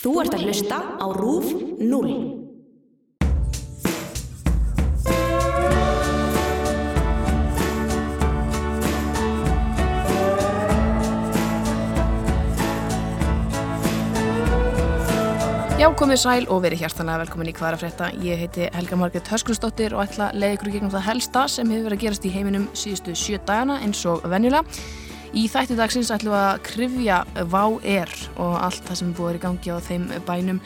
Þú ert að hlusta á RÚF 0. Já, komið sæl og verið hjartanlega velkomin í hvaðra frétta. Ég heiti Helga Margret Höskunsdóttir og ætla að leiða ykkur gegnum það helsta sem hefur verið að gerast í heiminum síðustu sjö dagana eins og venjulega. Í þætti dagsins ætlum við að krifja VÁ-ER og allt það sem er búið í gangi á þeim bænum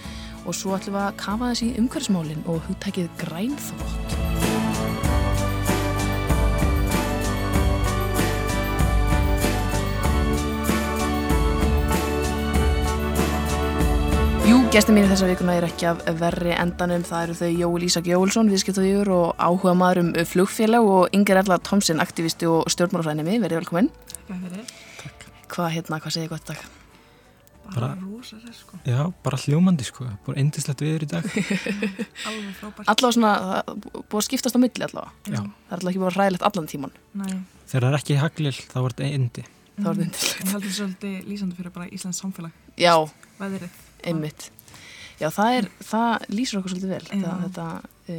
og svo ætlum við að kafa þessi umhverfsmálin og hugtækið grænþvott. Jú, gestur mínu þessa vikuna er ekki af verri endanum. Það eru þau Jóel Ísak Jóelsson, viðskiptaðjur og áhuga maður um flugfélag og Inger Erla Tomsen, aktivisti og stjórnmálafræðinni. Verið velkominn. Takk fyrir. Hvað hérna, hvað segir gott dag? Bara Bara- rosalega sko. Já, bara hljómandi sko, bara eindislegt viður í dag. Alveg frábært. Allavega svona, það er búið að skiptast á milli allavega. Já. Það er allavega ekki búið að ræðilegt allan tíman. Nei, Þegar það er ekki haglil, þá er þetta eindi. Það var Mm. myndislegt. Ég held þetta svolítið lýsandi fyrir bara Íslands samfélag, Já, veðrið. einmitt. Já, það, er, það lýsir okkur svolítið vel. Það, þetta e,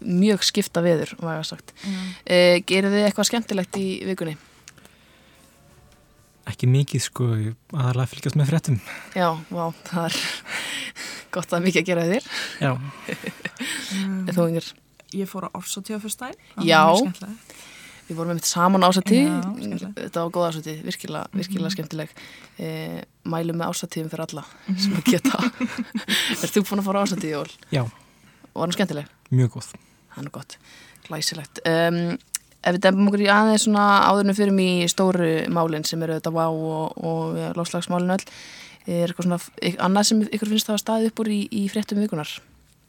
mjög skipta veður, var ég að sagt. Já. E, Gerir þið eitthvað skemmtilegt í vikunni? Ekki mikið sko, aðalega að fylgjast með fréttum. Já, vá, það er gott að mikið að gera við þér. Já. Þú yngir, Ég fór á dæn. Já. Við vorum einmitt saman ásatí. Já, skemmtilegt. Þetta var góð ásatí, virkilega, virkilega Mhm. skemmtileg. E, mælum með ásatíðum fyrir alla sem að geta. er þú búin að fara ásatí, Jól? Já, Var hann skemmtileg? mjög góð. Það er gott, glæsilegt. Um, ef við dempum okkur í aðeins svona áðurinu fyrir mig í stóru málinn sem eru þetta VÁ og, og lofslagsmálinn öll, er eitthvað svona eitthvað annað sem ykkur finnst það að staði upp úr í, í fréttum vikunar?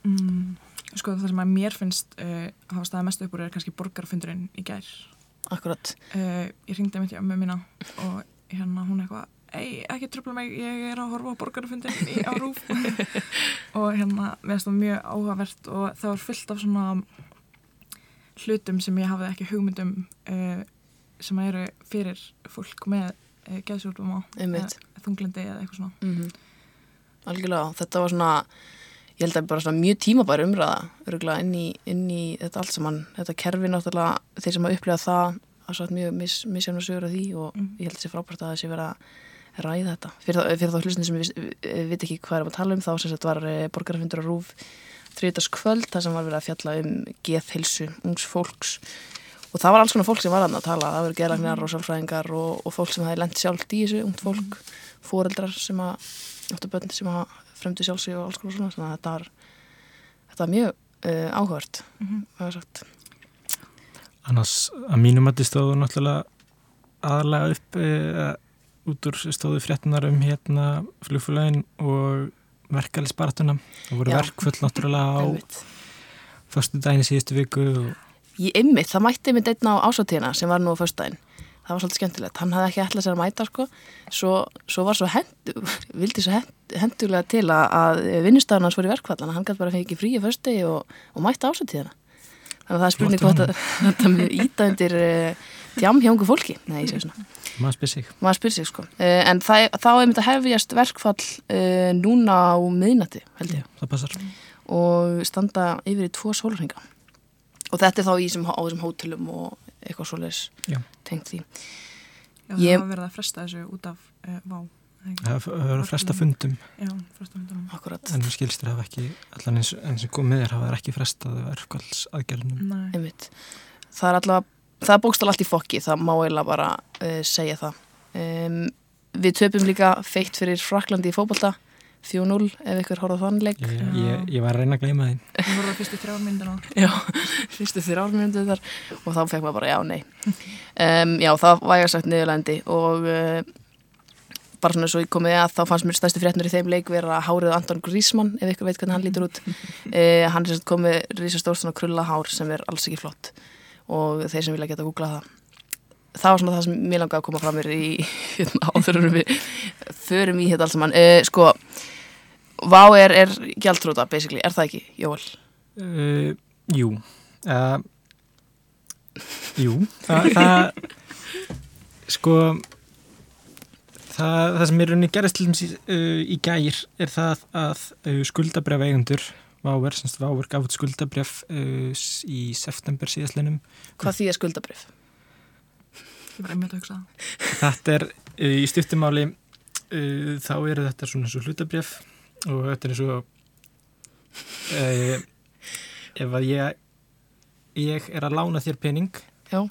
Mm, sko það sem að mér finnst uh, hafa staðið mest upp úr er kannski borgarfundurinn í gær. Akkurat. Uh, ég ringdi mitt í ömmu mína og hérna hún eitthvað Ei, ekki tröfla mig, ég er að horfa á borgarfundin í á rúf og hérna, finnst það mjög áhugavert og það var fullt af svona hlutum sem ég hafði ekki hugmyndum uh, sem eru fyrir fólk með uh, geðsjúkdum og Einmitt. þunglindi eða eitthvað svona Mm Algjörlega, þetta var svona, ég held að bara svona mjög tímabæri umræða, inn í, inn í þetta allt saman, þetta kerfi náttúrulega, þeir sem hafa upplegað það, það er svo mjög mis, misjafn að sögur af því og Mm. ég held að það sé frábært að það sé vera að ræða þetta. Fyrir, fyrir þá hlustin sem við, veit ekki hvað erum að tala um, þá sem þetta var borgarfundur á Rúf þriðdagskvöld, þar sem var verið að fjalla um geðhilsu, ungs fólks. Og það var alls konar fólk sem var að tala, það voru geðlagnar og sálfræðingar og, og fólk sem hafi lent sjálft í þessu, ungt fólk, foreldrar sem að sem að fremdu sjálfsig og alls konar svona, þannig að þetta var, þetta var mjög uh, áhugavert, mm -hmm. hvað er sagt. Annars að mínum að þið stóðu náttúrulega aðalega upp e, út úr stóðu fréttunar um hérna flugfélagin og verkefælisbaratuna. Það voru Já. verkföll náttúrulega á förstu daginn í síðustu viku og Ég ymmit, það mætti einmitt einn á ásatíðina sem var nú á föstudaginn. Það var svolítið skemmtilegt. Hann hafði ekki ætlað sér að mæta sko. Svo, svo var svo hendu, vildi svo hend, hendulega til að, að vinnustafan hans voru í að hann gæti bara fengið frí í föstudegi og, og mæta ásatíðina. Þannig að það er spurning hvort að þetta með íta undir uh, tjám hjá ungu fólki. Nei, maður spyr sig. Maður spyr sig sko. Uh, en það, þá er einmitt að hefjast verkfall uh, núna á miðnætti, held ég. Og standa yfir í tvo sólurringa og þetta er þá í sem, á þessum hótelum og eitthvað Já. tengt því. Já, Ég- það var verið að fresta þessu út af uh, vá eða ekki? Það hefur að fresta fundum. Já, fresta fundunum. Akkurat, en skilstur hafa ekki allan eins, eins og komið er hafa þær ekki frestað verkvals aðgerðunum. Nei, einmitt. Það er allavega, það er bókstall allt í fokki það má eiginlega bara uh, segja það. Um, við töpum líka feitt fyrir Fraklandi í fótbolta 4-0 ef ykkur horfða þann leik. Ég, ég, ég var að reyna að gleyma því. það voru það fyrstu þrjár myndina já, fyrstu þrjár mínútið þar og þá fekk maður bara já, nei. Um, já, það var ég að sagt niðurlendi og uh, bara svona svo ég komið að þá fannst mér stærsti fréttnur í þeim leik vera hárið Anton Grísmann ef ykkur veit hvernig hann lítur út. Uh, hann er sérst komið risastór svona krulla hár sem er alls ekki flott og þeir sem vilja geta að googla það það var svona það sem mér langaði að koma fram mér í hérna, áður en við förum í þetta alls saman uh, sko, Vá er, er gjaldrúta basically, er það ekki, Jóel? Uh, jú. Uh, jú, það, það sko það, það sem er rauninni gerist til dæmis í, uh, í gær er það að uh, skuldabref eigendur Váver, semst Váver gaf út skuldabref í september síðastlinum Hvað því er skuldabrif? Ég var einmitt að hugsa það. Þetta er uh, í stuttumáli uh, þá eru þetta svona svo hlutabref og þetta er eins og uh, ef að ég ég er að lána þér pening Já.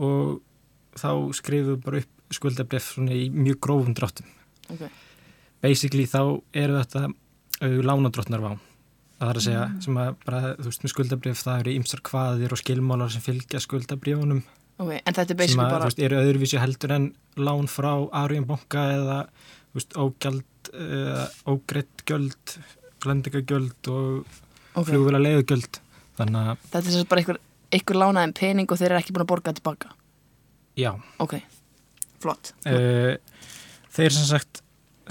og þá skrifum við bara upp skuldabref svona í mjög grófum dráttum. Ok. basically þá eru þetta uh, lánadrottnar vá það er að segja sem að bara þú veist með skuldabref það eru ýmsar kvaðir og skilmálar sem fylgja skuldabrjónum Ok, en þetta er basically að, bara þú veist, eru öðruvísi heldur en lán frá Arjun banka eða þú veist, ógjald uh, ógreitt gjöld glendingagjöld og Ok. flugvila leiðugjöld. Þannig að Þetta er bara einhver, einhver lánaðin pening og þeir eru ekki búin að borga tilbaka? Já. Ok, flott. Uh, þeir sem sagt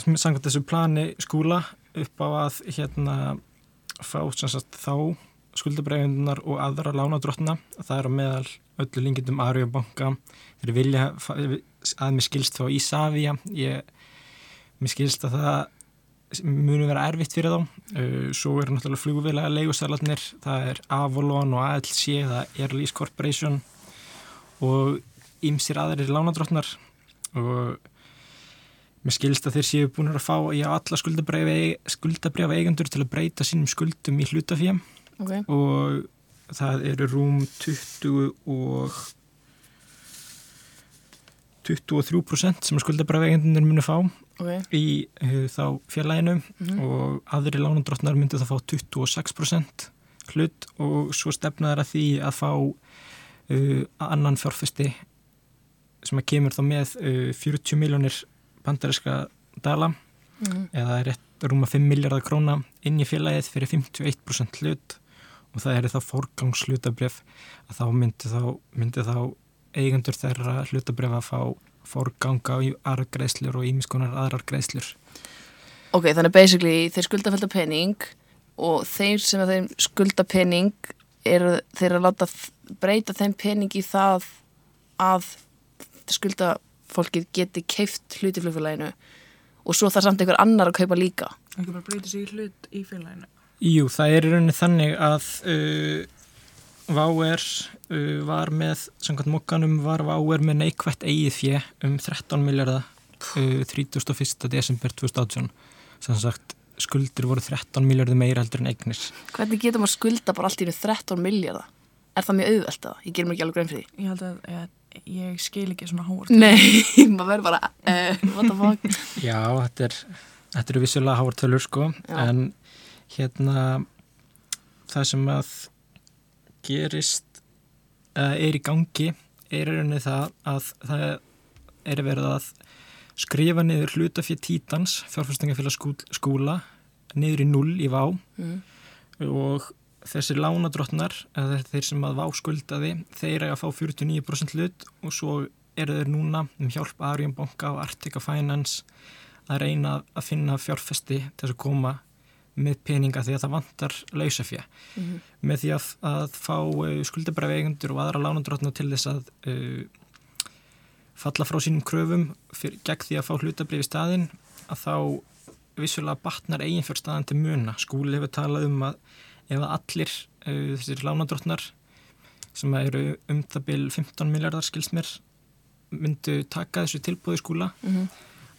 samkvæmt þessu plani skúla upp á að hérna fá sem sagt þá skuldabræðunar og aðra lánadrottna það er á meðal öllu lingindum Arjun banka. Þeir vilja að mér skilst þá Ísafía ég, mér skilst að það munu vera erfitt fyrir þá. Svo eru náttúrulega flugvilega leigusalarnir það er Avalon og ALC það er Lease Corporation og ýmsir aðrir lánadrottnar og mér skilst að þeir séu búin að fá í alla skuldabrjáfa eigendur til að breyta sínum skuldum í hlutafjum Ok, og það eru rúm 20 og 23% sem skuldabrjáfa munu fá ok í uh, þá fjarlæginu Mhm. og aðri lánandrottnar myndu það fá 26% hlut og svo stefnaður að því að fá uh, annan fjárfesti sem að kemur þá með uh, 40 miljónir bandariska dala Mhm. eða rétt rúma 5 miljardar króna inn í félagið fyrir 51% hlut og það er þá forgangslutabref að þá myndi þá, myndi þá eigendur þeirra hlutabref að fá forganga í argreðslur og ímiskonar aðrar greiðslur. Ok, þannig basically þeir skulda fælda pening og þeir sem að þeim skulda pening eru þeir að láta breyta þeim pening í það að skulda fólkið geti keift hluti flugfélaginu og svo það samt einhver annar að kaupa líka. Ekki bara breyta sig í hlut í félaginu. Jú, það er í rauninni þannig að uh, Váer uh, var með, samkvæmt mokkanum var Váer með neikvætt eigið fjö um 13 miljardar uh, 31. desember 2018 sem sagt skuldir voru 13 miljardur meira heldur en eignir Hvernig getur maður skulda bara allt í einu 13 miljardar? Er það mjög auðvelt það? Ég ger mér ekki alveg grein fyrir því. Ég held að ég, ég skil ekki svona hóvart. Nei, maður verður bara, uh, what the fuck? Já, þetta er þetta eru vissulega háar tölur sko Já. en hérna það sem að gerist uh, er í gangi er í rauninni það að það er verið að skrifa niður hlutafið títans fjárfæstingafélag skúla niður í null í vá Mm. og þessir lánadrottnar eða þeir sem að vá skuldaði þeir að fá 49% hlut og svo eru þeir núna um hjálp Arjun Banka og Arctica Finance að reyna að finna fjárfesti til að koma með peninga því að það vantar lausafjö Mhm. með því að, að fá skuldabræfi eigendur og aðra lánadrottna til þess að uh, falla frá sínum kröfum fyr, gegn því að fá hlutabrif í staðinn að þá vissulega batnar eiginfjörstaðan til muna. Skúli hefur talað um að ef allir uh, þessir lánadrottnar sem eru um það byl 15 miljardar skilsmér myndu taka þessu tilbúði skúla Mhm.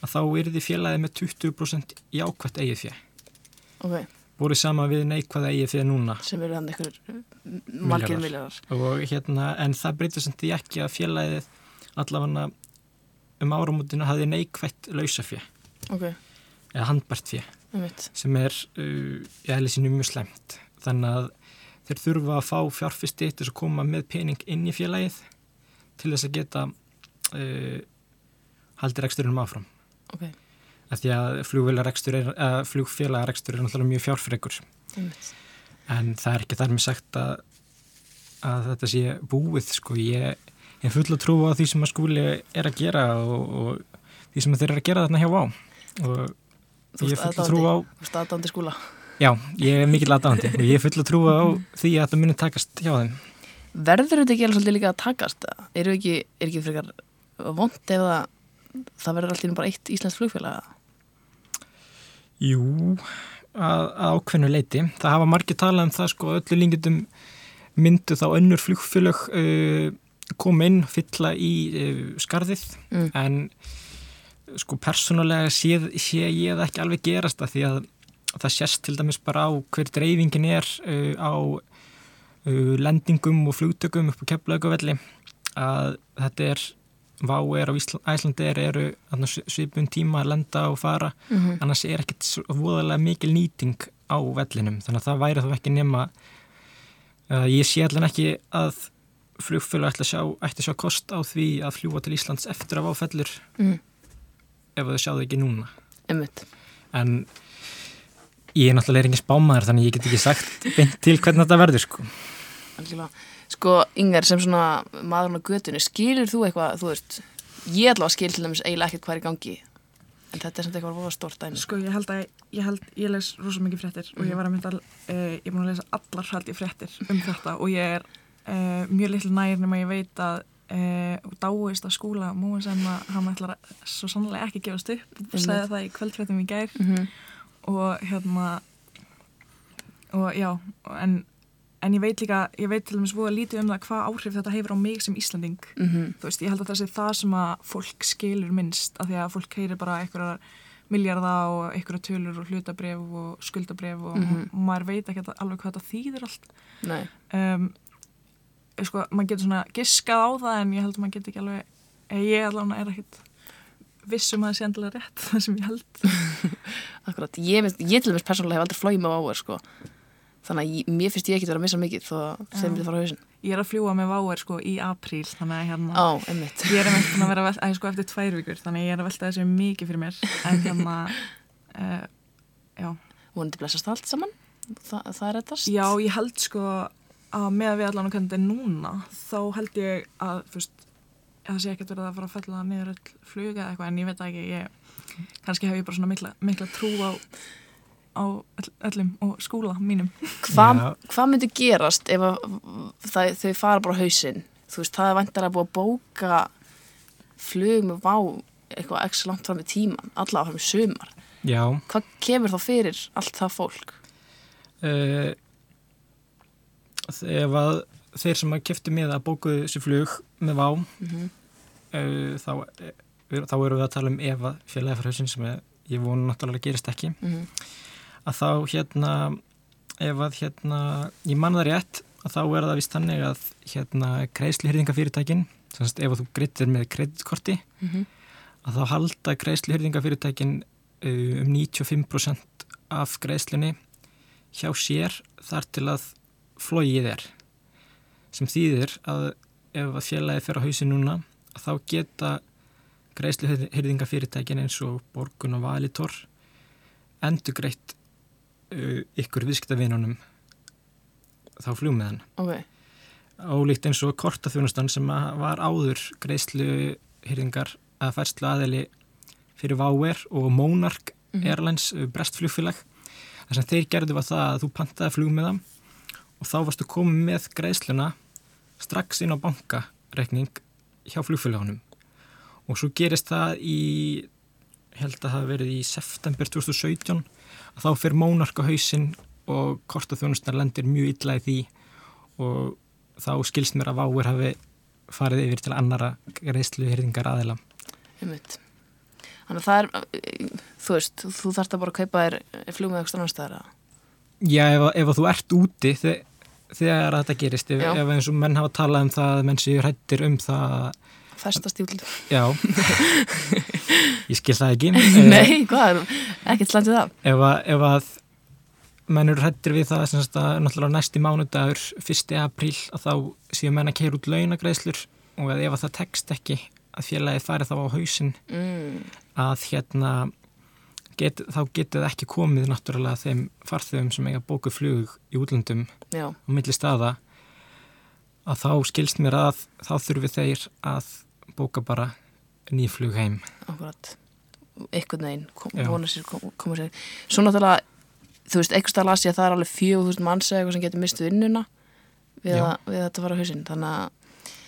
að þá er því félagið með 20% jákvætt eigið fjö. Ok, Búrið sama við neikvæða eigið fjö núna? Sem eru hann einhver margir miljardar. og hérna, en það breytir sem því ekki að félagið allavega um áramótinu hafði neikvætt lausafjö Ok, eða handbært fjö um mitt. sem er uh, í eðli sínu mjög slæmt. Þannig að þeir þurfa að fá fjárfyrsti til að koma með pening inn í félagið til þess að geta uh, haldir eksturinn áfram. Ok, af því að flugfélagarekstur er, er náttúrulega mjög fjárfrekur mitt. en það er ekki þar með sagt að, að þetta sé búið sko, ég er full að trúa á því sem að skúli er að gera og, og því sem þeir eru að gera þarna hjá á og Þú ég er full að trúa á Þú ert aðdándi skúla. Já, ég er mikill aðdáðandi og ég er full að trúa á því að þetta muni takast hjá þeim. Verður þetta ekki alveg svolítið líka að takast? eða? Eru ekki, er ekki frekar vond það það verður alltaf bara eitt íslensk flugfélag Jú, að, að ákveðnu leiti. Það hafa margir talað um það sko öllu língindum myndu þá önnur flugfélög uh, koma inn, fylla í uh, skarðið Mm. en sko persónulega sé, sé ég það ekki alveg gerast að því að það sést til dæmis bara á hver dreifingin er uh, á uh, lendingum og flugtökum upp á keflaugavelli að þetta er váer á Ísla- Æslandi er, eru svipun tíma að lenda og fara mm -hmm. annars er ekkert voðalega mikil nýting á vellinum þannig að það væri þá ekki nema uh, ég sé allan ekki að flugfjölu ætti að sjá, ætti að sjá kost á því að fljúa til Íslands eftir að váfellur mm. ef þau sjáðu ekki núna Einmitt. en ég er náttúrulega engin spámaður þannig ég get ekki sagt beint til hvernig þetta verður sko. Algjörlega. Sko, Ingar, sem svona maðurinn á götunni, skilur þú eitthvað, þú veist, ég að skil til dæmis eiginlega ekkert hvað er í gangi, en þetta er samt eitthvað voða stórt dæmi. Sko ég held að ég, held, ég les rosa mikið fréttir og ég var að mynda uh, ég er búin að lesa allar hald í fréttir um þetta og ég er uh, mjög litlu nær nema ég veit að uh, dáist að skúla múin sem að hann ætlar að svo sannlega ekki gefast upp og sagði það í kvöldfréttum í gær Mm -hmm. og hérna og já en, en ég veit líka, ég veit til dæmis voða lítið um það hvað áhrif þetta hefur á mig sem Íslanding Mm þú veist, ég held að það sé það sem að fólk skilur minnst, af því að fólk heyrir bara einhverjar miljarda og einhverjar tölur og hlutabref og skuldabref og Mhm. maður veit ekki alveg hvað þetta þýðir allt Nei, um, sko, maður getur svona giskað á það en ég held að maður getur ekki alveg eh, ég allavega er ekkit vissum að það sé endilega rétt það sem ég held akkurat. Ég, ég til dæmis persónulega hef aldrei flóið með áver, sko. Þannig að mér finnst ég ekki vera að missa mikið þó að Já. þið fara á hausinn. ég er að fljúa með váer sko í apríl þannig að hérna einmitt. ég er að vera að að, sko, eftir tvær vikur þannig að ég er að velta þessu mikið fyrir mér en hérna uh, já Vonandi blessast allt saman. Þa, það er rettast. Já, ég held sko að með að við allan að þetta er núna þá held ég að fyrst, að það sé ekkert verið að fara að fella niður öll fluga eða eitthvað en ég veit ekki ég, kannski hef ég bara svona mikla, mikla trú á, á öll, öllum og skúla mínum Hvað hva myndi gerast ef að, það, þau fara bara á hausinn? Þú veist, það er vantar að búið að bóka flug með vá eitthvað ekki langt fram í tíman, allavega fram í sumar. já Hvað kemur þá fyrir allt það fólk? uh, ef að þeir sem að keftu með að bókuðu þessi flug með vá Mm -hmm. uh, þá, uh, þá erum við að tala um ef að félagi frá hausin sem ég, vonu náttúrulega gerist ekki Mhm. Að þá hérna ef að hérna ég man það rétt að þá er það vist þannig að hérna greiðsluhyrðingafyrirtækin ef að þú greitir með kreditkorti Mhm. að þá halda greiðsluhyrðingafyrirtækin uh, um 95% af greiðslunni hjá sér þar til að flóið er sem þýðir að ef að félagi fer á hausin núna að þá geta greiðsluhyrðingafyrirtækin eins og Borgun og Valitor endur greitt ykkur viðskiptavinunum þá flugmiðan Ok, ólíkt eins og kortaþjónustan sem var áður greiðsluhyrðingar að færslu aðeli fyrir Váer og Monarch Mhm. Airlines uh, brestflugfélag. Þar sem þeir gerðu var það að þú pantaði flugmiða og þá varstu komið með greiðsluna strax inn á bankareikning hjá flugfélagunum. Og svo gerist það í held að það hafi verið í september 2017 að þá fyrir Monarch á hausinn og kortaþjónustan lendir mjög illa í því og þá skilst mér að Váer hafi farið yfir til annara greiðsluhyrðingar aðila. Þannig að það er, uh, þú veist, þú þarft að bara kaupa þér flug með eitthvað stannarstæðar. Já, ef, ef þú ert úti þe þegar þetta gerist, ef, ef eins og menn hafa talað um það að menn séu hrættir um það Festast í útlötu. já ég skil það ekki Eh, Nei, hvað ekkert slæntið það. ef að, ef að menn eru hrættir við það sem sagt að náttúrulega næsti mánudagur 1. apríl að þá séu menn að keira út launagreislur og að ef að það tekst ekki að félagið fari þá á hausinn Mm. að hérna get, þá getur það ekki komið náttúrulega þeim farþegum sem eiga bóku flug í útlöndum á milli staða að þá skilst mér að þá þurfi þeir að bóka bara nýflug heim. akkurat. Eitthvað neginn, kom, Já. vona sér, kom, koma sér. Svo náttúrulega, þú veist, eitthvað stað las ég að það er alveg 4000 manns eða eitthvað sem getur mistið vinnuna við, að, við að þetta fara á hausinn. Þannig að,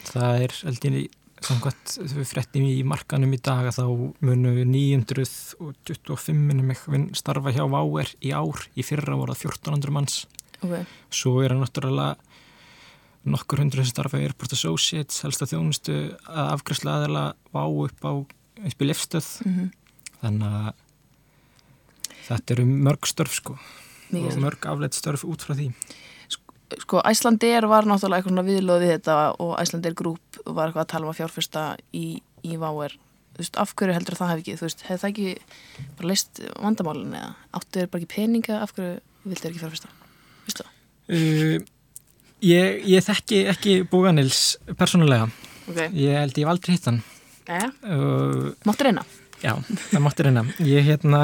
Það er held ég samkvæmt við frettum í markanum í dag að þá munu 925 minnum eitthvað starfa hjá Váer í ár, í fyrra voru það 1400 manns ok, svo er það náttúrulega nokkur hundru sem starfa í Airport Associates helst að þjónustu að afgræslu aðeila Vá upp á upp í lifstöð mm þannig að þetta eru mörg störf sko mikið og mörg afleitt störf út frá því. Sko Æslandir var náttúrulega eitthvað svona viðlóð við þetta og Æslandir grúp var eitthvað að tala um að fjárfesta í, í Váer þú veist, af hverju heldur það hef ekki þú veist, hefði það ekki bara leist vandamálin eða áttu þeir bara ekki peninga af hverju vildu þeir ekki fjárfesta? Veistu það? uh, ég, ég þekki ekki Bóganils persónulega. Ok, ég held ég hef aldrei hitt hann. Eða, uh, máttu reyna? Já, það mátti reyna. Ég hérna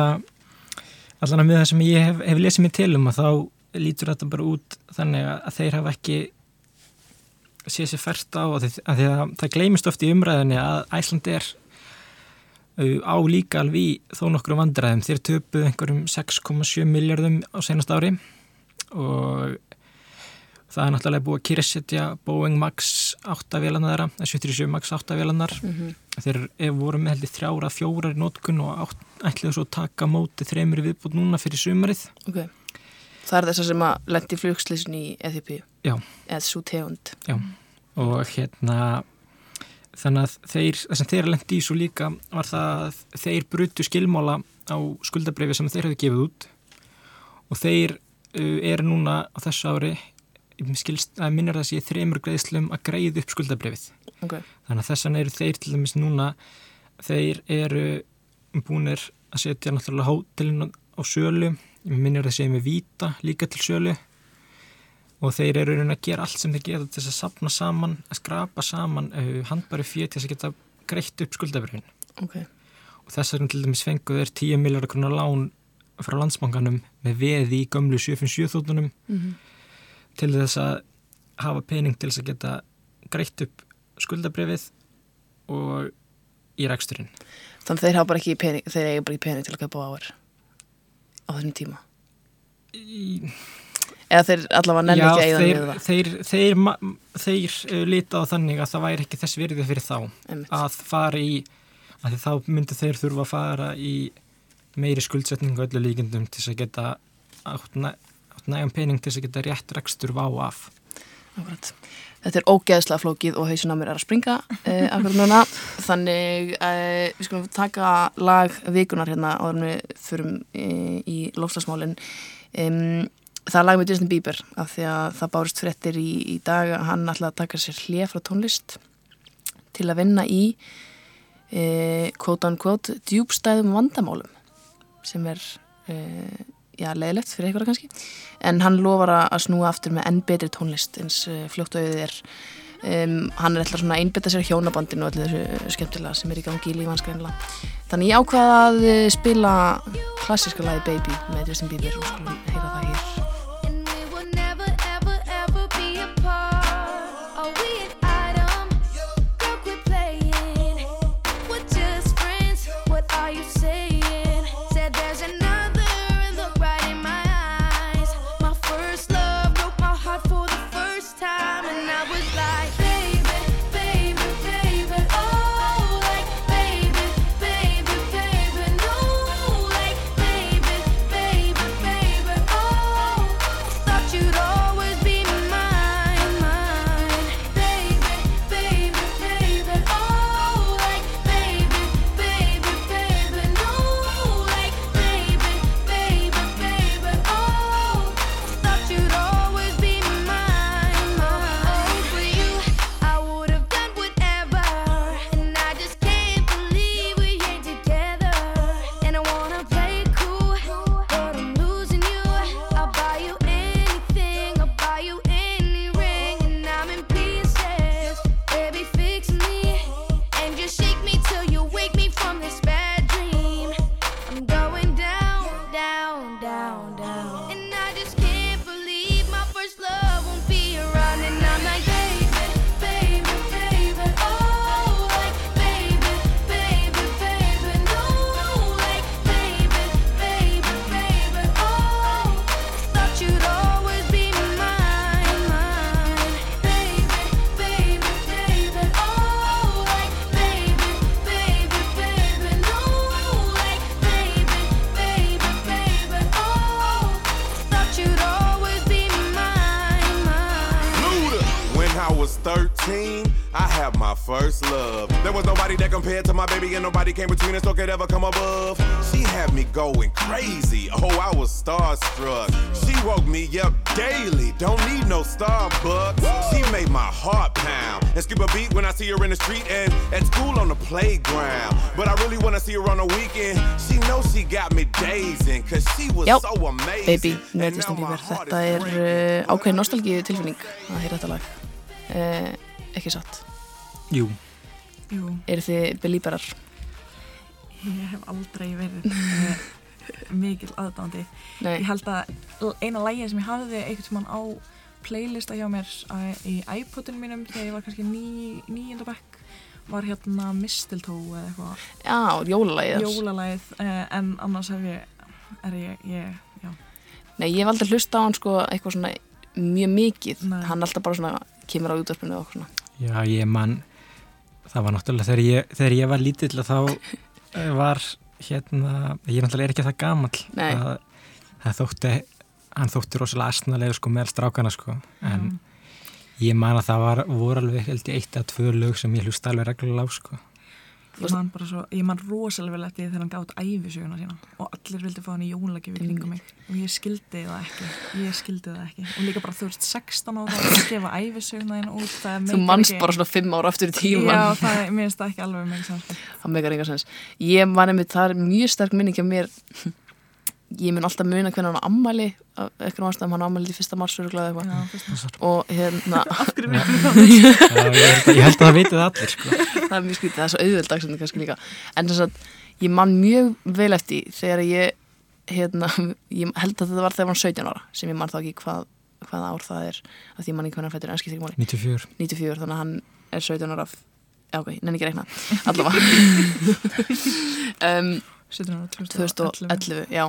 allan að með það sem ég hef, hef lesið mér til um að þá lítur þetta bara út þannig að þeir hafa ekki séð sér fært á að, því, að, að það gleymist oft í umræðinni að Æsland er á líka alveg í þó nokkru vandræðum. Þeir töpuð einhverjum 6,7 miljardum á senast ári og það er náttúrulega búið að kyrsetja Boeing Max 8 vélanar þeirra, 77 Max 8 vélanar mm þeir er voru með heldur þrjára fjórar í nótkun og átt, ætlaðu svo að taka móti þreymur viðbútt núna fyrir sumarið. Ok, það er þess að sem að lendi flugslýsin í Eþjópi Já. eða svo tegund? Og hérna þannig að þeir, það sem þeir lendi í svo líka var það að þeir brutu skilmála á skuldabreyfi sem þeir hefðu gefið út. Og þeir uh, eru núna á þessu ári að minnir það sé þreymur greiðslum að greiða upp skuldabreyfið ok, þannig að þessan eru þeir til dæmis núna þeir eru búinir að setja náttúrulega hótelin á sölu, ég minnir að segja með víta líka til sölu. Og þeir eru að gera allt sem þeir geta til þess að sapna saman, að skrapa saman uh, handbæri fyrir til þess að geta greitt upp skuldabrifin ok. Og þess vegna til dæmis fenguð er 10 miljardar krónar lán frá landsbankanum með veði í gömlu 757 þóttunum mm til þess að hafa pening til þess að geta greitt upp skuldabrifið og í reksturinn. þannig þeir hafa bara ekki pening þeir eiga bara ekki pening til að kaupa á áður á þessum tíma Í, eða þeir allavega nenni ekki að eigða þeir, niður það þeir, þeir, þeir, þeir uh, lita á þannig að það væri ekki þess virði fyrir þá Einmitt. að fara í, að þá myndu þeir þurfa að fara í meiri skuldsetningu öllu líkindum til þess að geta átt nægum pening til þess að geta rétt rekstur vá af. Akkurat. Þetta er ógeðslega flókið og hausin á mér er að springa uh, akkurat núna. Þannig uh, við skulum taka lag vikunar hérna áður en við förum uh, í lofslagsmálinn. Það er lag með Justin Bieber af því að það bárist fréttir í, í dag að hann ætlaði að taka sér hlið frá tónlist til að vinna í uh, quote unquote djúbstæðum vandamálum sem er uh, já, leiðilegt fyrir einhverja kannski. En hann lofar að snúa aftur með enn betri tónlist eins uh, fljótt auðið er. Um, hann er alltaf svona að einbytta sér hjónabandinu og allir þessu skemmtilega sem er í gangi í lífansgreinlega þannig ég ákvaða að uh, spila klassiska lagi Baby með Justin Bieber og skulum heyra það hér nobody came between us or could ever come above. She had me going crazy. Oh, I was starstruck. She woke me up daily. Don't need no Starbucks. She made my heart pound and skip a beat when I see her in the street and at school on the playground. But I really wanna see her on the weekend. She knows she got me dazing, cause she was Já, so amazing. Baby með And Justin now my Bieber. heart Þetta is er breaking. uh, ákveðin nostalgíu tilfinning að heyra þetta lag. Uh, ekki satt. Jú, Jú, Eru þið belíberar? Ég hef aldrei verið uh, mikil aðdándi. Nei. Ég held að eina lægi sem ég hafði einhvern tímann á playlista hjá mér uh, í iPodinu mínum þegar ég var kannski ní, níunda bekk var hérna Mistletoe eða eitthvað Já, jólalagið. jólalægið uh, en annars hef ég, er ég, ég já, Nei, ég hef aldrei hlusta á hann sko eitthvað svona mjög mikið. Nei. Hann alltaf bara svona kemur á útvarpinu og svona. já, ég man það var náttúrulega þegar ég, þegar ég var lítill þá eh, var hérna, ég náttúrulega er ekki það gamall. Nei. að það þótti hann þótti rosalega asnalega sko meðal strákana sko. En ég man að það var, voru alveg held ég eitt að tvö lög sem ég hlusta alveg reglulega á sko ég man bara svo, ég man rosalega vel eftir þegar hann gátt æfisöguna sína og allir vildi fá hann í jónlagi við kringum mig. Og ég skildi það ekki ég skildi það ekki. Og líka bara þú veist 16 ára að gefa æfisöguna þín út Þú ekki- bara svona fimm ára aftur í tíman. já, það, mér finnst það ekki alveg með ekki það megar enga sens. Ég man einmitt, það er mjög sterk minning hjá mér ég mun alltaf muna hvernig hann á ammali eitthvað ástæðum hann á ammali til fyrsta mars öruglega eitthvað. Já, fyrst og hérna ég, held að, ég held að það vitið allir sko. það er mjög skrítið, það er svo auðvöld dagsefni kannski líka. En þess að ég man mjög vel eftir því þegar ég hérna, ég held að þetta var þegar hann var 17 ára sem ég man þá ekki hvað, hvað ár það er að því ég man ekki hvernig hann fættur en skiptir ekki máli. 94 94 þannig að hann er 17 ára já ok, nenni ekki að reikna. Allavega. Um, 17 ára 2011, já.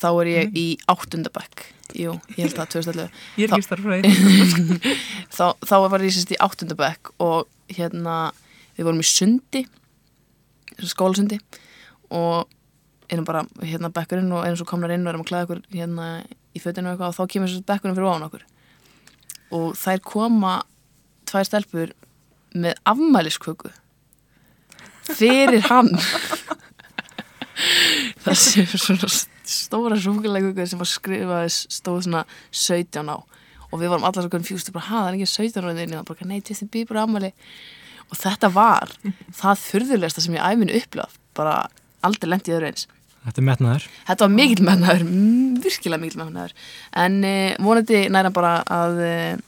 Þá er ég í áttundabæk jú, ég held það 2011 ég er ekki starfræði. Þá, þá var ég sérst í áttundabæk og hérna við vorum í sundi skólasundi og erum bara hérna bekkurinn og erum svo komnar inn og erum að klæða okkur hérna í fötinu og eitthvað og þá kemur sérst bekkurinn fyrir ofan okkur. Og þær koma tvær stelpur með afmælisköku fyrir hann það sé svona stóra súkulega köku sem var skrifað stóð svona 17 á. Og við vorum allar svo confused bara, ha, það er ekki 17 ára þinn og bara, nei, Justin Bieber á ammali og þetta var það furðulegsta sem ég æfinu upplöf bara aldrei lendi öðru eins. Þetta er metnaður. Þetta var mikill mennaður, virkilega mikill mennaður en uh, vonandi næra bara að uh,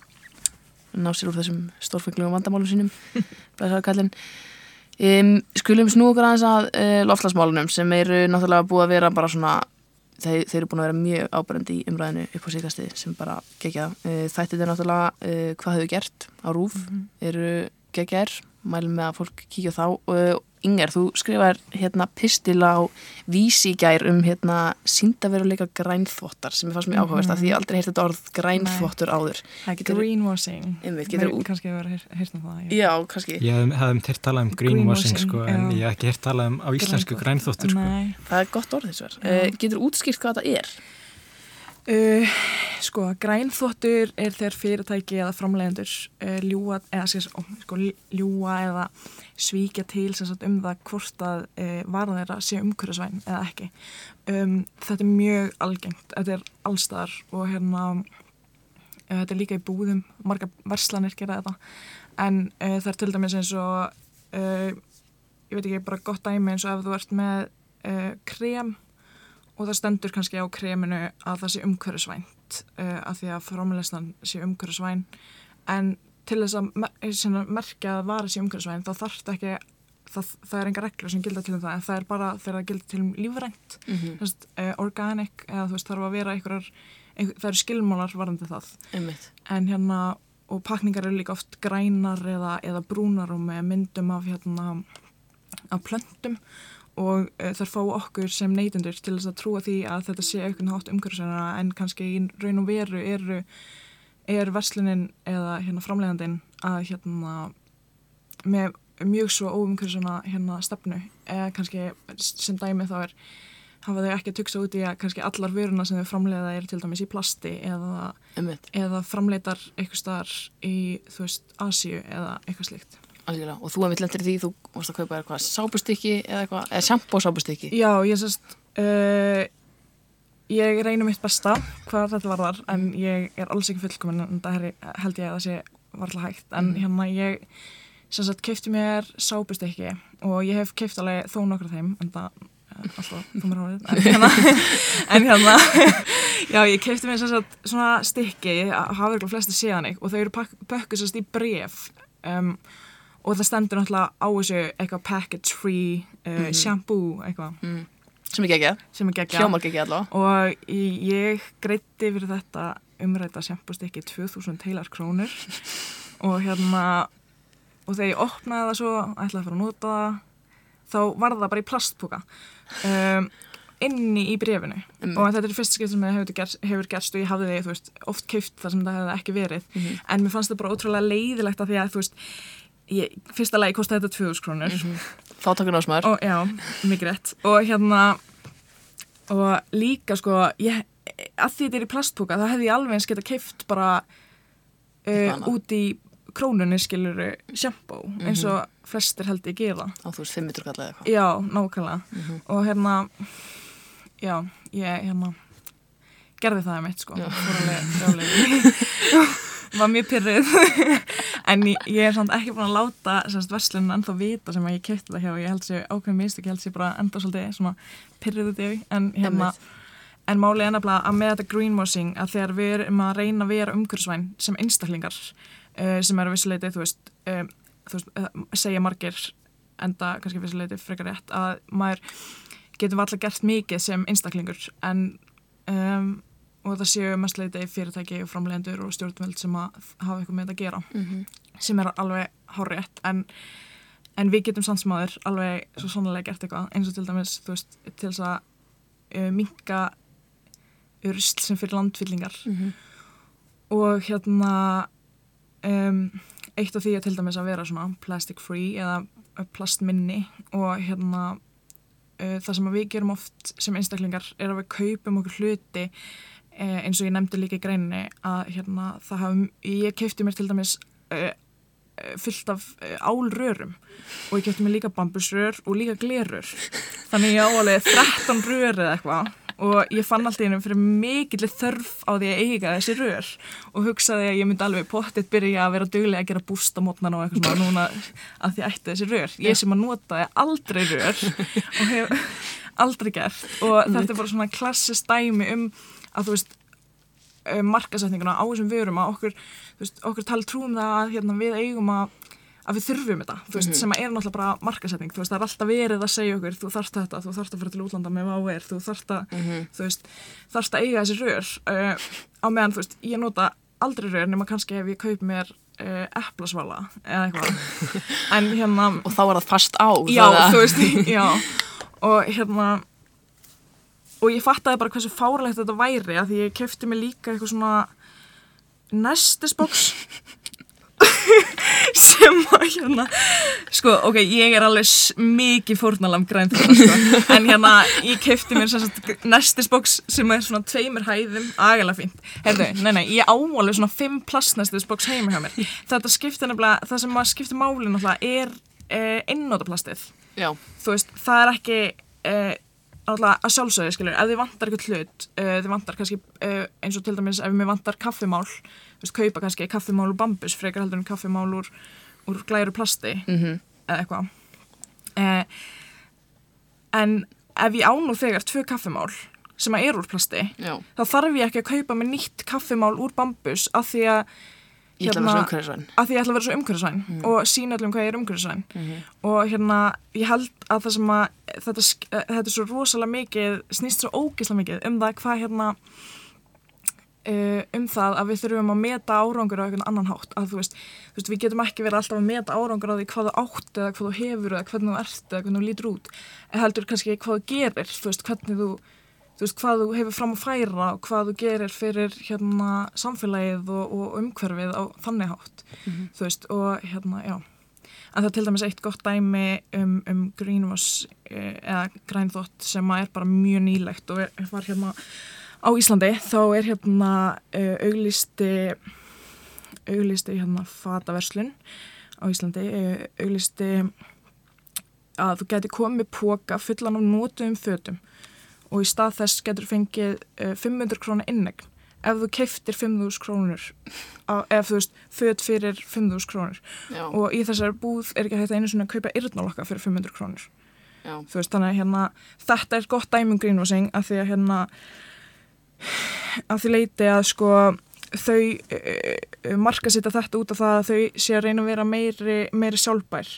ná sér úr þessum stórfenglugum vandamálum sínum blæsaðu kallinn um, skulum snú okkur aðeins að uh, loftslagsmálunum sem eru náttúrulega búið að vera bara svona þeir, þeir eru búin að vera mjög ábærandi í umræðinu upp á síkasti sem bara gegja uh, þættið er náttúrulega uh, hvað hefur gert á rúf eru gegjar, mælum með að fólk kíkja þá og Inger, þú skrifar hérna pistil á gær um hérna síndaveruleika grænþvottar sem ég fannst mjög áhugavert af því ég hef aldrei heyrt þetta orð grænþvottur áður Getur- greenwashing Einmitt, getur Mér- út- kannski hefur heyrt um það já. Já, kannski Ég hef- hafði heyrt talað um greenwashing sko, en já. ég hef ekki heyrt talað um á íslensku grænþóttur sko. Nei. Það er gott orð þess vegar uh, Getur útskýrt hvað þetta er? Uh, sko, grænþvottur er þegar fyrirtæki eða framleigendur uh, ljúa, eða, sér, ó, sko, ljúa eða svíkja til sagt, um það hvort að uh, varan þeirra sé umhverfisvæn eða ekki. Um, þetta er mjög algengt, þetta er allstaðar og hérna, þetta er líka í búðum, marga verslanir gera þetta, en það er til dæmis eins og, ég veit ekki, bara gott dæmi eins og ef þú ert með krem og það stendur kannski á kreminu að það sé umhverfisvænt uh, að því að frámælistan sé umhverfisvæn en til þess að sinna, merkja að vara sé umhverfisvæn þá þarf þetta ekki það, það er enga reglur sem gilda til um það en það er bara þegar það gilda til um lífrænt mm -hmm. uh, organic eða þú veist þarf að vera einhverjar, einhver, það eru skilmálar varandi það Einmitt. en hérna og pakningar eru líka oft grænar eða, eða brúnar og með myndum af hérna af plöntum og uh, þar fá okkur sem neytundur til þess að trúa því að þetta sé aukun hátt umhverfisverðina en kannski í raun og veru eru er verslunin eða hérna framlegandin að hérna með mjög svo óumhverfisverðina hérna stefnu eða kannski sem dæmi þá er hafa þau ekki að tuksa út í að kannski allar vöruna sem þau framleiða eru til dæmis í plasti eða, eða framleitar eitthvað starf í, þú veist, Asíu eða eitthvað slíkt. Algjörlega. Og þú hefði í því, þú varst að kaupa eitthvað sápustykki eða eitthvað, eða shampoo sápustykki. Já, ég sérst, uh, ég reynum mitt besta hvað þetta varðar en ég er alls ekki fullkomin en það held ég að það sé varðlega hægt en hérna ég sagt keipti mér sápustykki og ég hef keipt alveg þó nokkur af þeim en það eh, alltaf þú mér hárið en hérna, en hérna já ég keipti mér sagt svona stykki hafa ykkur flesti séðan og þau eru pökkuð sem sagt í bref um, og það stendur náttúrulega á þessu eitthvað package free uh, shampoo eitthvað Mm. Sem ekki ekki, hljómar ekki allavega. og ég greitti fyrir þetta umræta sjampustykki 2000 heilar krónur og hérna og þegar ég opnaði það svo ætlaði að fara að nota það þá var það bara í plastpúka um, inni í brefinu Mm. og þetta er fyrst skipt sem það hefur, gerst, hefur gerst og ég hafði því, þú veist, oft keift þar sem það hefði ekki verið Mhm. en mér fannst það bara ótrúlega leiðilegt að því að, þú veist ég, fyrsta lagi kostaði þetta 2000 krónur. Þá takkar náðsmaður. og já, mikið rétt. Og hérna og líka sko ég, að því þetta er í plastpúka þá hefði ég alveg eins geta keift bara uh, út í krónunni skiluru sjampó eins og flestir held ég gera. Á þú veist, 500 kall eða eitthvað. já, nákvæmlega. Og hérna já, ég hérna gerði það mitt sko. Alveg var mjög pyrrið en ég, ég er samt ekki búin að láta semst verslunum ennþá vita sem að ég kefti það hjá. Ég held sér ákveðin mistök, ég held sér bara enda svolítið svona í þau. En hérna en málið er nefnilega að með þetta greenwashing að þegar við erum að reyna að vera umhverfisvæn sem einstaklingar uh, sem eru vissuleiti, þú veist, um, þú veist uh, segja margir enda kannski vissuleiti frekar rétt að maður getum alltaf gert mikið sem einstaklingur. En um, og það séu mestleiti fyrirtæki og framlegendur og stjórnvöld sem að hafa eitthvað með þetta að gera Mhm. sem er alveg hárétt en, en við getum sannsmáður alveg svo sannlega gert eitthvað eins og til dæmis þú veist til þess að uh, minka urst sem fyrir landfyllingar Mhm. og hérna um, eitt af því er til dæmis að vera svona plastic free eða plastminni og hérna uh, það sem að við gerum oft sem einstaklingar er að við kaupum okkur hluti eins og ég nefndi líka í greininni að hérna hafum, ég keipti mér til dæmis uh, uh, fullt af uh, álrörum og ég keipti mér líka bambusrör og líka glerur þannig ég á alveg 13 rör eða eitthvað. Og ég fann alltaf einum fyrir mikill þörf á því að eiga þessi rör. Og hugsaði að ég myndi alveg pottitt byrja að vera duglega að gera bústamotnan og eitthvað svona núna að því ætti þessi rör. Ég sem að notaði aldrei rör og hef aldrei gert. Og þetta er bara svona klassist dæmi um að þú veist um markasetninguna á þessum vörum að okkur, veist, okkur tala trúum það að hérna, við eigum að að við þurfum þetta, veist, sem að er náttúrulega bara markasetning, veist, það er alltaf verið að segja okkur þú þarft þetta, þú þarft að fara til útlanda með váver, þú þarft að, þú veist þarft að eiga þessi rör. Uh, á meðan, ég nota aldrei rör nema kannski ef ég kaup mér uh, eplasvala eða eitthvað. Hérna, Og þá var það fast á. já, þannig að- þú veist, já. Og hérna og ég fattaði bara hversu fárlegt þetta væri að því ég kefti mig líka eitthvað svona nestisbox sem að hérna sko, ok, ég er alveg mikið fórnalam græn þetta sko. en hérna, ég kefti mér nestisbox sem er svona tveimur hæðum, agalega fínt. Heyrðu, nei, nei, ég á alveg svona fimm plastnestisbox heima hjá mér. Þetta skiptir nefnilega, það sem að skiptir máli náttúrulega er eh, einnótaplastið Já, þú veist, það er ekki uh, alltaf að sjálfsögðu, skilur, ef þið vantar eitthvað hlut, uh, þið vantar kannski uh, eins og til dæmis ef mér vantar kaffimál veist, kaupa kannski kaffimál úr bambus frekar heldur en kaffimál úr, úr glæru plasti mhm, eða eitthvað uh, en ef ég á nú þegar tvö kaffimál sem að er úr plasti já. þá þarf ég ekki að kaupa mér nýtt kaffimál úr bambus af því að Ég ætla að vera Hérna- svo umhverfisvæn. að því ég ætla að vera svo umhverfisvæn og sína öllum hvað ég er umhverfisvæn og hérna ég held að það sem að þetta, eh, þetta er svo rosalega mikið snýst svo ógislega mikið um það hvað hérna uh, um það að við þurfum að meta árangur á einhvern annan hátt. Að þú veist, þú veist, við getum ekki verið alltaf að meta árangur á því hvað þú átt eða hvað þú hefur eða hvernig þú ert eða hvernig þú lítur út. En heldur kannski hvað þú gerir þú veist, hvernig þú þú veist, hvað þú hefur fram að færa og hvað þú gerir fyrir hérna samfélagið og, og umhverfið á þannig hátt þú veist, og hérna, já. En það er til dæmis eitt gott dæmi um, um greenwash eh, eða grænþótt sem er bara mjög nýlegt og er, var hérna á Íslandi. Þá er hérna uh, auglisti auglisti hérna fataverslun á Íslandi uh, auglisti að þú getur komið póka fullan af nótum fötum og í stað þess getur fengið uh, 500 krónar innegn ef þú keiftir 5.000 krónur ef þú veist, föt fyrir 5.000 krónur. Já, og í þessari búð er ekki hægt einu svona að kaupa yrnalokka fyrir 500 krónur. Þú veist, þannig að hérna þetta er gott dæmum greenwashing að því að hérna að því leiti að sko þau uh, marka sýta þetta út af það að þau sé að reyna að vera meiri, meiri sjálfbær.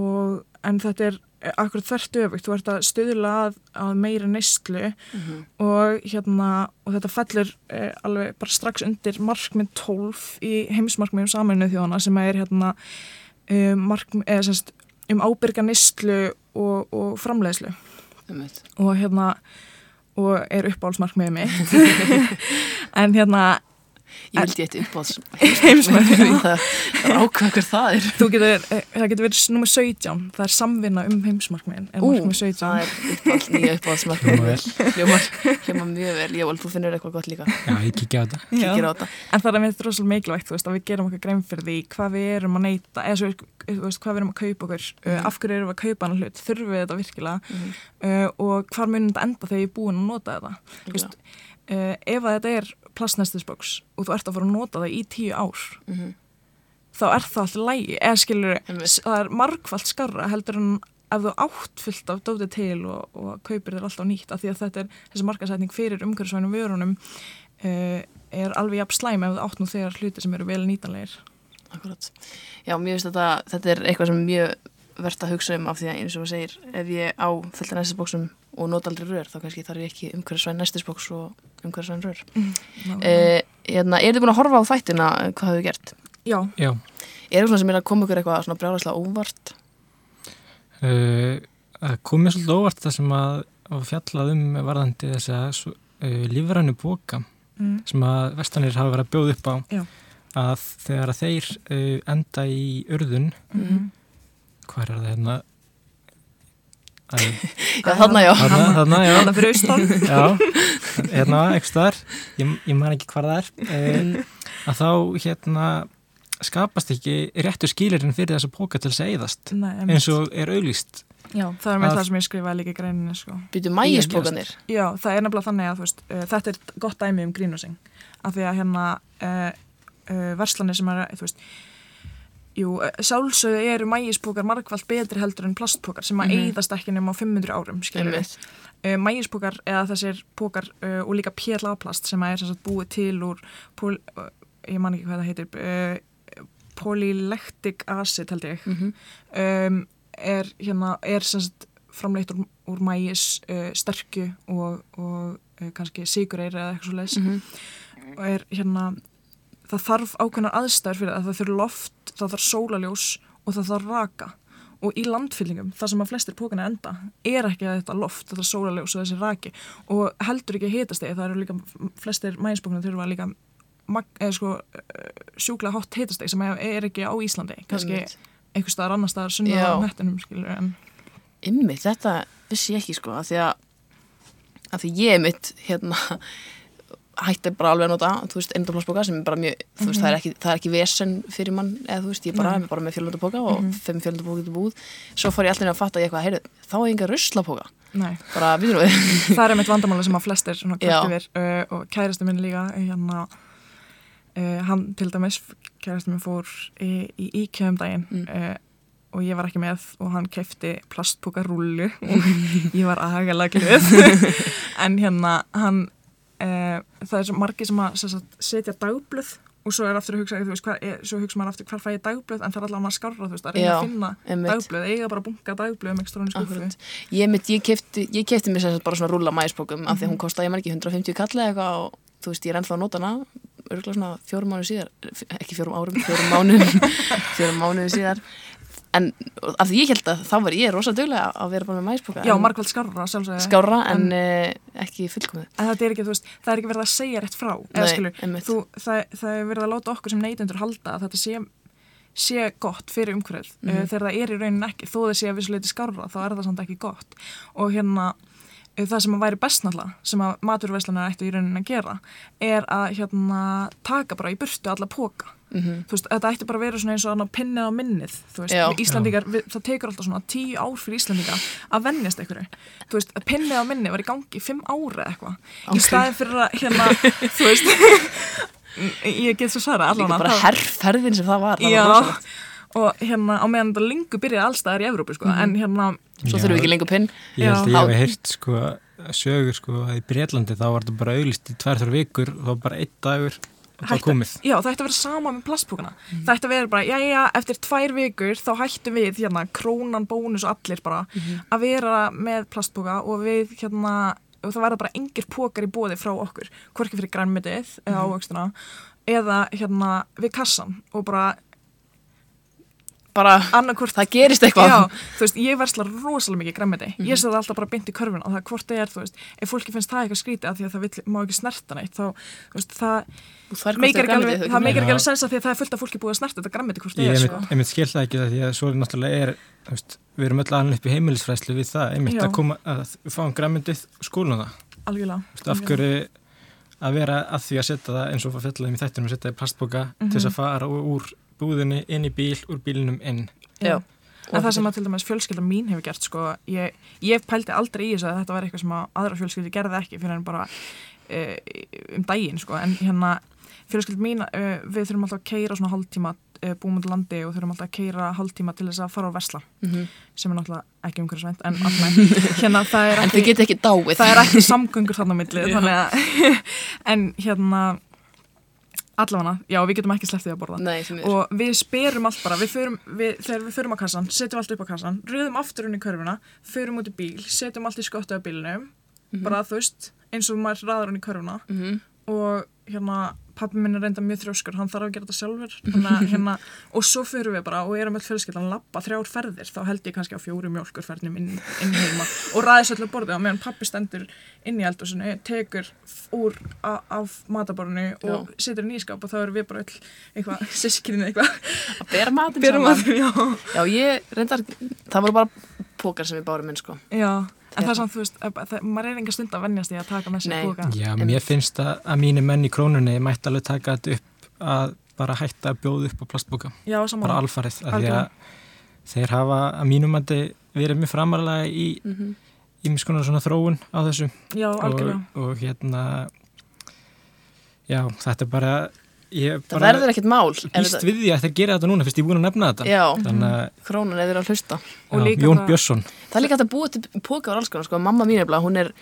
Og, en þetta er eh, akkurat þvert öfugt, þú ert að stuðla að, að meiri neyslu og hérna, og þetta fellur uh, alveg bara strax undir markmið 12 í heimsmarkmiðum saminuð þjóðana sem er hérna uh, markmið, eða semst um ábyrga neyslu og, og framleiðslu. Einmitt. og hérna og er uppáhaldsmarkmiðið mitt. En hérna Ég vildi eitt uppáðs heimsmarkmið er ákvað hver það er. Þú getur, eh, það getur verið nummer 17 það er samvinna um heimsmarkmiðin. Er Ú, markmið 17 það er uppáðs, nýja uppáðsmarkmið Hljómar vel. Hljómar, hljómar mjög vel, já, þú finnur eitthvað gott líka. Já, ég kikja á þetta. En það er með rosalega mikilvægt þú veist, að við gerum okkur grein fyrir því hvað við erum að neyta eða svo, veist, hvað við erum að kaupa okkur. Uh, af hverju erum við að kaupa hann hlut, þurfum við þetta virkilega? Mhm. uh, og hvar munum þetta enda þegar ég er búin að nota þetta? Þú veist, uh, ef að þetta er plastnestisboks og þú ert að fara að nota það í tíu ár Mhm. þá er það alltaf lægi eða skilur, það er margfalt skarra heldur en ef þú átt fullt af dótið til og, og kaupir þér alltaf nýtt af því að þetta er þessi markasætning fyrir umhverfisvænum vörunum uh, er alveg jafn slæm ef þú átt nú þegar hluti sem eru vel nýtanlegir Akkurat. Já, mér finnst þetta, þetta er eitthvað sem er mjög verðt að hugsa um af því að eins og þú segir, ef ég á fullt af næstisbóksum og nota aldrei rör, þá kannski þarf ég ekki umhverfisvæn næstisbóks og umhverfisvæn rör. mm. Eh, hérna, er þið búin að horfa á þættina, hvað hafið þið gert? Já, Já, Er það svona sem er að koma ykkur eitthvað svona brjálæslega óvart? uh, það kom mér svolítið óvart það sem að að fjallað um varðandi þess að uh, lífrænu bóka mm. sem að vestanir hafa verið að bjóða upp á Já. að þegar að þeir uh, enda í urðun, Mm. hvað er það hérna? Já, þarna já. þarna, þarna, já. Þannig fyrir austan Já, hérna, ekki staðar, ég, ég man ekki hvað það er, e, að þá hérna skapast ekki réttu skilirinn fyrir þessa póka til þess að einmitt. eins og er auglýst. Já, það er með að- það sem ég skrifaði líka í greininu sko. Býtu mægisbókanir? Já, það er nefnilega þannig að þú veist, uh, þetta er gott dæmi um grínusing af því að hérna uh, uh, verslanir sem er, þú veist jú, sjálfsögðu eru mægispókar margvalt betri heldur en plastpókar sem að Mhm. eyðast ekki nema á 500 árum, skilur við uh, mægispókar eða þessir pókar uh, og líka PLA-plast sem að er sagt, búið til úr pól, uh, ég man ekki hvað það heitir polylactic acid held ég Mhm. um, er hérna er sagt framleitt úr, úr mægis sterku og, og kannski sigureyri eða eitthvað svo leis Mhm. og er hérna það þarf ákveðnar aðstæður fyrir það það þurf loft, það þarf sólaljós og það þarf raka. Og í landfyllingum, það sem að flestir pókana enda er ekki að þetta loft, þetta sólaljós og þessi raki. Og heldur ekki hitast það eru líka, flestir mægispókana þurfa líka eða sko uh, sjúklega hot hitasteg sem er ekki á Íslandi kannski einhver staðar annar staðar sunna Já. á hnettinum skilur en Ymmi, þetta vissi ég ekki sko að því að, að því ég mitt hérna hætti bara alveg að nota, þú veist, eindaplassboka sem er bara mjög, þú veist, það er ekki, það er ekki vesen fyrir mann, eða þú veist, ég bara, Nei. er bara með fjölundaboka og fimm fjölundabóka út í búð svo fór ég inn að fatta ég eitthvað, heyrðu, þá er enga ruslaboka, nei, bara, við við það er einmitt vandamála sem að flestir svona kvart yfir uh, og kærasti minn líka hérna uh, hann til dæmis, kærasti minn fór í, í IKEA um daginn Mm. uh, og ég var ekki með og hann kefti plastpókarúllu og ég var agalega glöð. En hérna hann það er svo margir sem að sagt, setja dagblöð og svo er aftur að hugsa, þú veist, hvað, er, svo hugsa maður aftur hvar fæ ég dagblöð, en það er allavega að skarra, þú veist, að reyna að finna einmitt. dagblöð, eiga bara að bunga dagblöð um ekstra hún í. Akkurat. Ég ég kefti, ég kefti mér sagt bara svona rúlla mæsbókum af því hún kostaði, ég man ekki, 150 kall eða eitthvað og þú veist, ég er ennþá að nota hana örgulega svona fjórum mánuð síðar ekki fjórum árum, fjórum mánuðum fjórum mánuðu síðar en af því ég held að þá var ég rosa duglega að vera bara með mæsbóka Já, margveld skarra, sjálfsögðu. skára en, en ekki fullkomið. En þetta er ekki, veist, það er ekki verið að segja rétt frá. Nei, skilur, þú, það, það er verið að láta okkur sem neytendur halda að þetta sé, sé gott fyrir umhverfið. Mm þegar það er í raunin ekki, þó það sé að vissuleiti skárra þá er það samt ekki gott. Og hérna eh, það sem að væri best náttúrulega sem að maturveslanar ættu í raunin að gera er að hérna taka bara í burtu alla póka Mhm. þú veist, þetta ætti bara að vera svona eins og annað pinnið á minnið, þú veist, Já. við Íslandingar við, það tekur alltaf svona tíu ár fyrir Íslandinga að vennjast einhverju, þú veist, að pinnið á minnið var í gangi í fimm ára eða eitthvað. Í Ok. staðin fyrir að, hérna, þú veist ég get svo svara Líka allan bara herrferðin sem það var, það Já, var og hérna á meðan þetta lengu byrjaði allstaðar í Evrópu, sko, en hérna Svo þurfum við ekki lengur pinn. Ég held að ég hef heyrt sko sögur sko að í Breitlandi þá var þetta bara auðlist í tvær þrjár vikur þá var bara einn dagur hætta-. Já, það ætti að vera sama með plastpókana Það ætti að vera bara, já, já, eftir tvær vikur þá hættum við, hérna, krónan, bónus og allir bara að vera með plastpóka og við, hérna og það verða bara engir pókar í bóði frá okkur hvorki fyrir grænmetið eða ávöxtuna eða, hérna, við kassan og bara Bara, annarkvort það gerist eitthvað. Já, þú veist, ég versla rosalega mikið græmiti ég sé það alltaf bara beint í körfuna og það hvort það er, þú veist, ef fólki finnst það eitthvað skrítið að því að það vill, má ekki snerta neitt þá, þú veist, það meikar ekki alveg, það meikar ekki alveg sens að því að það er fullt af fólki búið að snerta þetta græmiti hvort það Ég er, sko. einmitt skil það ekki það því að svo er náttúrulega er, veist, við erum öll aðan upp í heimilisfræslu við það, einmitt Já. að koma að við fáum græmyndið skóluna það. algjörlega. Þú veist, af hverju að vera að því að setja það eins og að fjallaðum í þættunum að setja það í plastboka til þess að fara úr búðinni inn í bíl, úr bílinum inn. Já. En það sem að til dæmis fjölskylda mín hefur gert sko, ég, ég pældi aldrei í þessu að þetta var eitthvað sem að aðra fjölskyldi gerði ekki fyrir en bara uh, um daginn sko, en hérna fjölskylda mín, uh, við þurfum alltaf að keira svona hálftíma uh, búum út á landi og þurfum alltaf að keira hálftíma til þess að fara á Vesla Mhm. sem er náttúrulega ekki umhverfisvænt en alltaf, hérna það er En þið ekki, getið ekki dáið. það er ekki samgöngur þarna á milli, þannig að en hérna allavega, já við getum ekki sleppt því að borða. Nei, og við sperum allt bara við förum, við, þegar við förum á kassan setjum allt upp á kassan, röðum aftur inn í körfuna förum út í bíl, setjum allt í skottu af bílnum, bara þú veist eins og maður raður inn í körfuna. Mhm. Og hérna pappi minn er reynda mjög þrjóskur, hann þarf að gera þetta sjálfur. Þannig að hérna, og svo förum við bara og erum öll fjölskyldan lappa þrjár ferðir þá held ég kannski á fjóru mjólkurferðnum inn, inn heima og ræðis öllu borðið og meðan pappi stendur inn í eldhúsinu tekur úr af mataborðinu og setur í skáp og þá erum við bara öll eitthvað, sískinni eitthvað. Að bera berum saman. já. Já, ég reyndar, það voru bara pókar sem við bárum inn, sko. Já, en það er samt, þú veist, að- maður er enga stund að vennjast í að taka með sér Nei. bóka. Já, mér finnst að, að mínu menn í krónunni mætti alveg taka þetta upp að bara hætta að bjóða upp á plastboka. Já, Bara saman. alfarið. Af því Algjörlega. að þeir hafa að mínum mandi verið mjög framarlega í Mhm. ímiskonar svona þróun á þessu. Já, Og, algjörlega. og hérna, já, þetta er bara, Það verður ekkert mál. þetta- við því að þeir gera þetta núna, fyrst ég er búin að nefna þetta. Já, Þannig að, krónan eða að hlusta. Og já, Jón Björnsson, Það er líka hægt að búa til póka á alls konar, sko. Mamma mín er bara, hún er,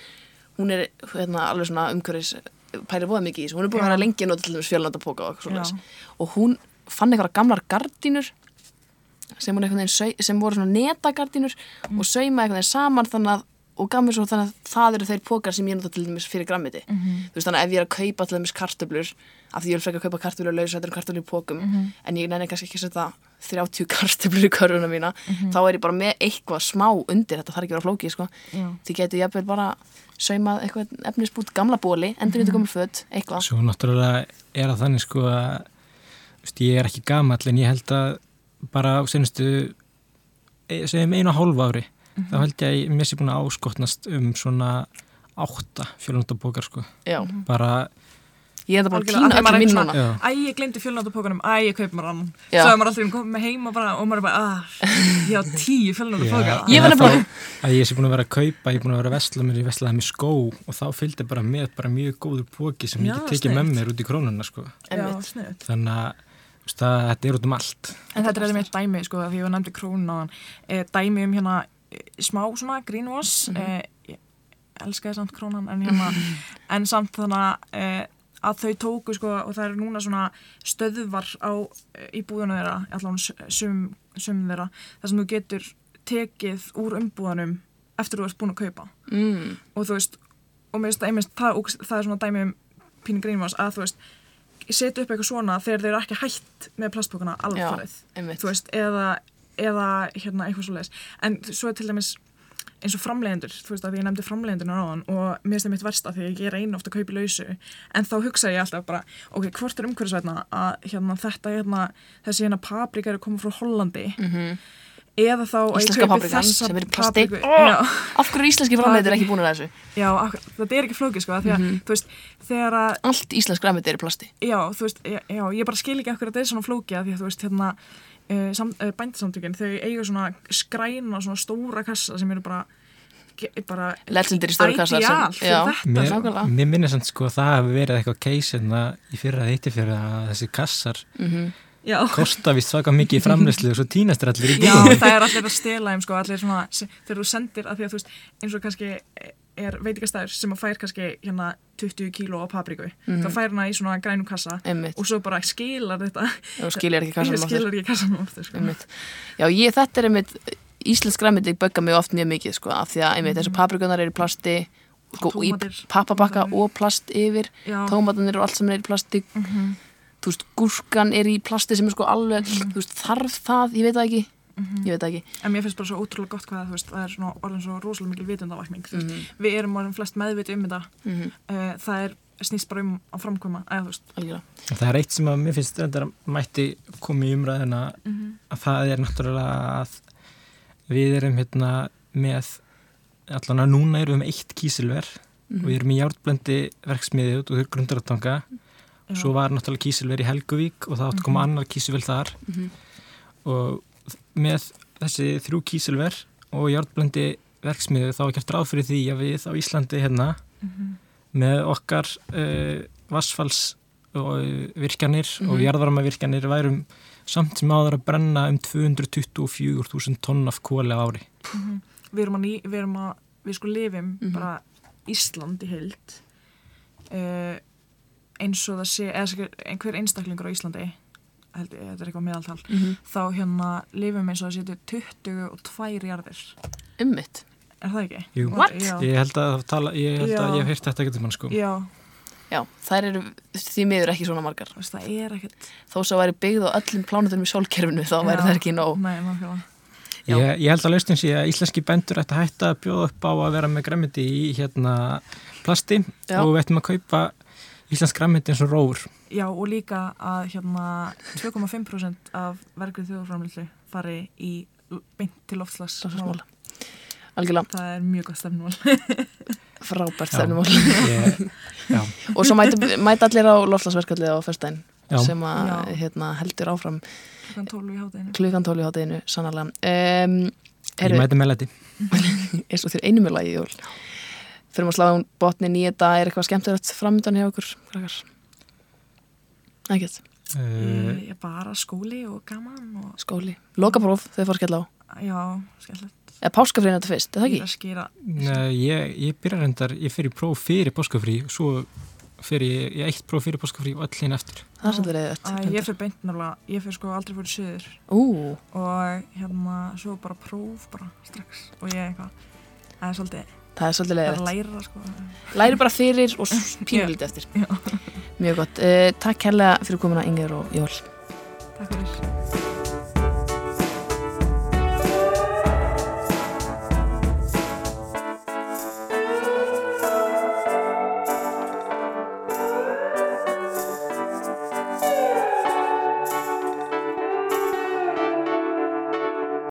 hún er hérna, alveg svona umhverfis, pæri búa mikið í þessu. Hún er búin að vera lengi nota til þess fjölnanda póka og eitthvað. Og hún fann eitthvað gamlar gardínur sem, sem voru svona netagardínur Mm. og sauma veginn saman þannig að og gaf mér svo þannig að það eru þeir pókar sem ég nota til dæmis fyrir grammiti Mhm. þú veist þannig að ef ég er að kaupa til dæmis kartöblur af því ég vil frekar kaupa kartöblur lausrættur kartöblur í pókum Mhm. en ég nenni kannski ekki að setja 30 kartöblur í körfuna mína Mhm. þá er ég bara með eitthvað smá undir þetta þarf ekki að vera flókið sko Já. því getur ég bara saumað eitthvað efnisbút gamla bóli, endur þetta gömul föt eitthvað, svo náttúrulega er það þannig sko að, veist, ég er ekki gamall en ég held að bara á senustu, segjum einu og hálf ári, Mhm. þá held ég að mér sé búin að áskotnast um svona átta fjölundabókar sko, já bara, ég er það bara maður er mín svona- núna. Æ, ég glemdi fjölnátapókunum, æ, ég kaup mér annan. Svo er maður alltaf komið með heima bara, og maður er bara, ah, ég á tíu fjölnátapóka. Ég var nefnilega- ég sé búin að vera að kaupa, ég er búin að vera að vesla mér, ég veslaði mér skó og þá fylgdi bara með bara mjög góður póki sem ég Já, get tekið með mér út í krónuna sko, Já, sniðut. þannig að þetta er út um allt. En þetta er eða mitt dæmi, sko, af því ég var nefndi krónun á hann. E, dæmi um hérna smá svona greenwash. e, ég elskaði samt krónan, en hérna, en samt þannig e, að þau tóku, sko, og það eru núna svona stöðvar á, e, í búðunum þeirra, allavega sum, sum þeirra, þar sem þú getur tekið úr umbúðanum eftir þú ert búin að kaupa. mm, og þú veist og mér finnst það, einmitt, það, það er svona dæmi um pínu grínvás að þú veist setja upp eitthvað svona þegar þeir eru ekki hætt með plastbókana einmitt. þú veist, eða, eða hérna eitthvað svo leiðis en svo er til dæmis eins og framleiðendur, þú veist að ég nefndi framleiðendur náðan og mér finnst það mitt versta því ég reyna ofta að kaupa í lausu en þá hugsa ég alltaf bara ok, hvort er umhverfisvætna að hérna, þetta hérna, þessi hérna paprika eru komið frá Hollandi eða þá að ég Íslenska þessa sem er plasti. Oh! Af hverju er íslenski framleitir ekki búin að þessu? Já, þetta er ekki flókið sko, því að, Mhm. þú veist, þegar að, Allt íslensk græmiti er plasti. já, þú veist, já, já, ég bara skil ekki er uh, sam, uh, bændasamtökin, þau eiga svona skræna, svona stóra kassa sem eru bara, bara, Ideal fyrir Já. þetta, Mér, minnir samt sko að það hafi verið eitthvað case hérna í fyrra eitt í fyrra að þessi kassar já, kosta vist svaka mikið í framleyslu og svo týnastur allir í já, búin. það er allir að stela þeim, sko, allir svona, se- þegar þú sendir, að því að, þú veist, eins og kannski er veitingastæður sem að fær kannski hérna 20 kíló á papriku, þá fær hana í svona grænum kassa Einmitt. og svo bara skilar þetta, Og skilir ekki kassanum aftur, sko. Já, ég, þetta er einmitt, íslensk græmiti bögga mig oft mjög mikið, sko, af því að einmitt þessu paprikunar eru í plasti, sko, í Tómatir. pappabakka Tómatir. og plast yfir, Já. tómatanir og allt sem er í plasti, þú veist, gúrkan er í plasti sem er sko alveg, þú veist, þarf það, ég veit það ekki, ég veit það ekki. En mér finnst bara svo ótrúlega gott hvað veist, það er svona orðin svo rosalega mikil vitundavakning. Mm Mhm. Við erum orðin flest meðviti um þetta. Mm það er snýst bara um að framkvæma, eða. Það er eitt sem að mér finnst þetta mætti koma í umræðina að það er náttúrulega að við erum hérna með allan að núna erum við með eitt kísilver og við erum í járnblendi verksmiði út og grundaratanga svo var náttúrulega kísilver í Helguvík og það átt að koma annar kísilver þar og með þessi þrjú kísilver og járnblendi verksmiðu þá er gert ráð fyrir því að við á Íslandi hérna með okkar uh, vassfalls og uh, virkjanir og jarðvarma virkjanir værum samt sem áður að brenna um 224.000 tonn af kóli á ári. Við erum að, ný, við, erum að við sko lifum Mhm. bara Ísland í heild uh, eins og það sé, eða einhver einstaklingur á Íslandi, held ég, þetta er eitthvað meðaltal, Mhm. þá hérna lifum eins og það sétu 22 jarðir. Ummitt. Er það ekki? Jú. Ég held að, tala, ég, held að Já. ég hef heyrt þetta ekkert um hann sko. Já, Já, þær eru því miður ekki svona margar. þú veist, það er ekkert. Þó sem væri byggð á öllum plánutunum í sólkerfinu þá væri það ekki nóg. Nei. Ég, ég held að lausnin sé að íslenski bændur ætti að hætta að bjóða upp á að vera með græmiti í hérna plasti Já. og við ættum að kaupa íslensk græmiti eins og róur. Já, og líka að hérna 2,5% af vergrið þjóðframlýslu fari í beint til loftslags Loftslagsmála. Algjörlega, Það er mjög gott stefnumál. frábært stefnumál. Já, Og svo mæta, mæta allir á lofslagsverkallið á fyrstæn Já. sem að hérna, heldur áfram Klukkan 12 í hátteginu, sannarlega. Um, ég mæti með leti. eins og þér einu með lagi í jól. Fyrir að slá um botnin í þetta, er eitthvað skemmtilegt framöndan hjá okkur, krakkar? Ekkert, Uh, Ég er bara skóli og gaman og skóli. Lokapróf, þegar fór skella á. já, skemmtilegt. Eða páskafriðin þetta fyrst, er það ekki? skýra. Nei, ég, ég byrja reyndar, ég fyrir próf fyrir páskafrí og svo fyrir ég, ég eitt próf fyrir páskafrí og öll hinn eftir. Það er svolítið reyðið ég fyrir beint náttúrulega, ég fyrir sko aldrei fyrir söður Ú, og hérna svo bara próf bara strax og ég eitthvað, það er svolítið, það er svolítið læra sko. Læri bara fyrir og pínulítið eftir. Mjög gott. Uh, takk kærlega fyrir komuna Inger og Jól. Takk fyrir.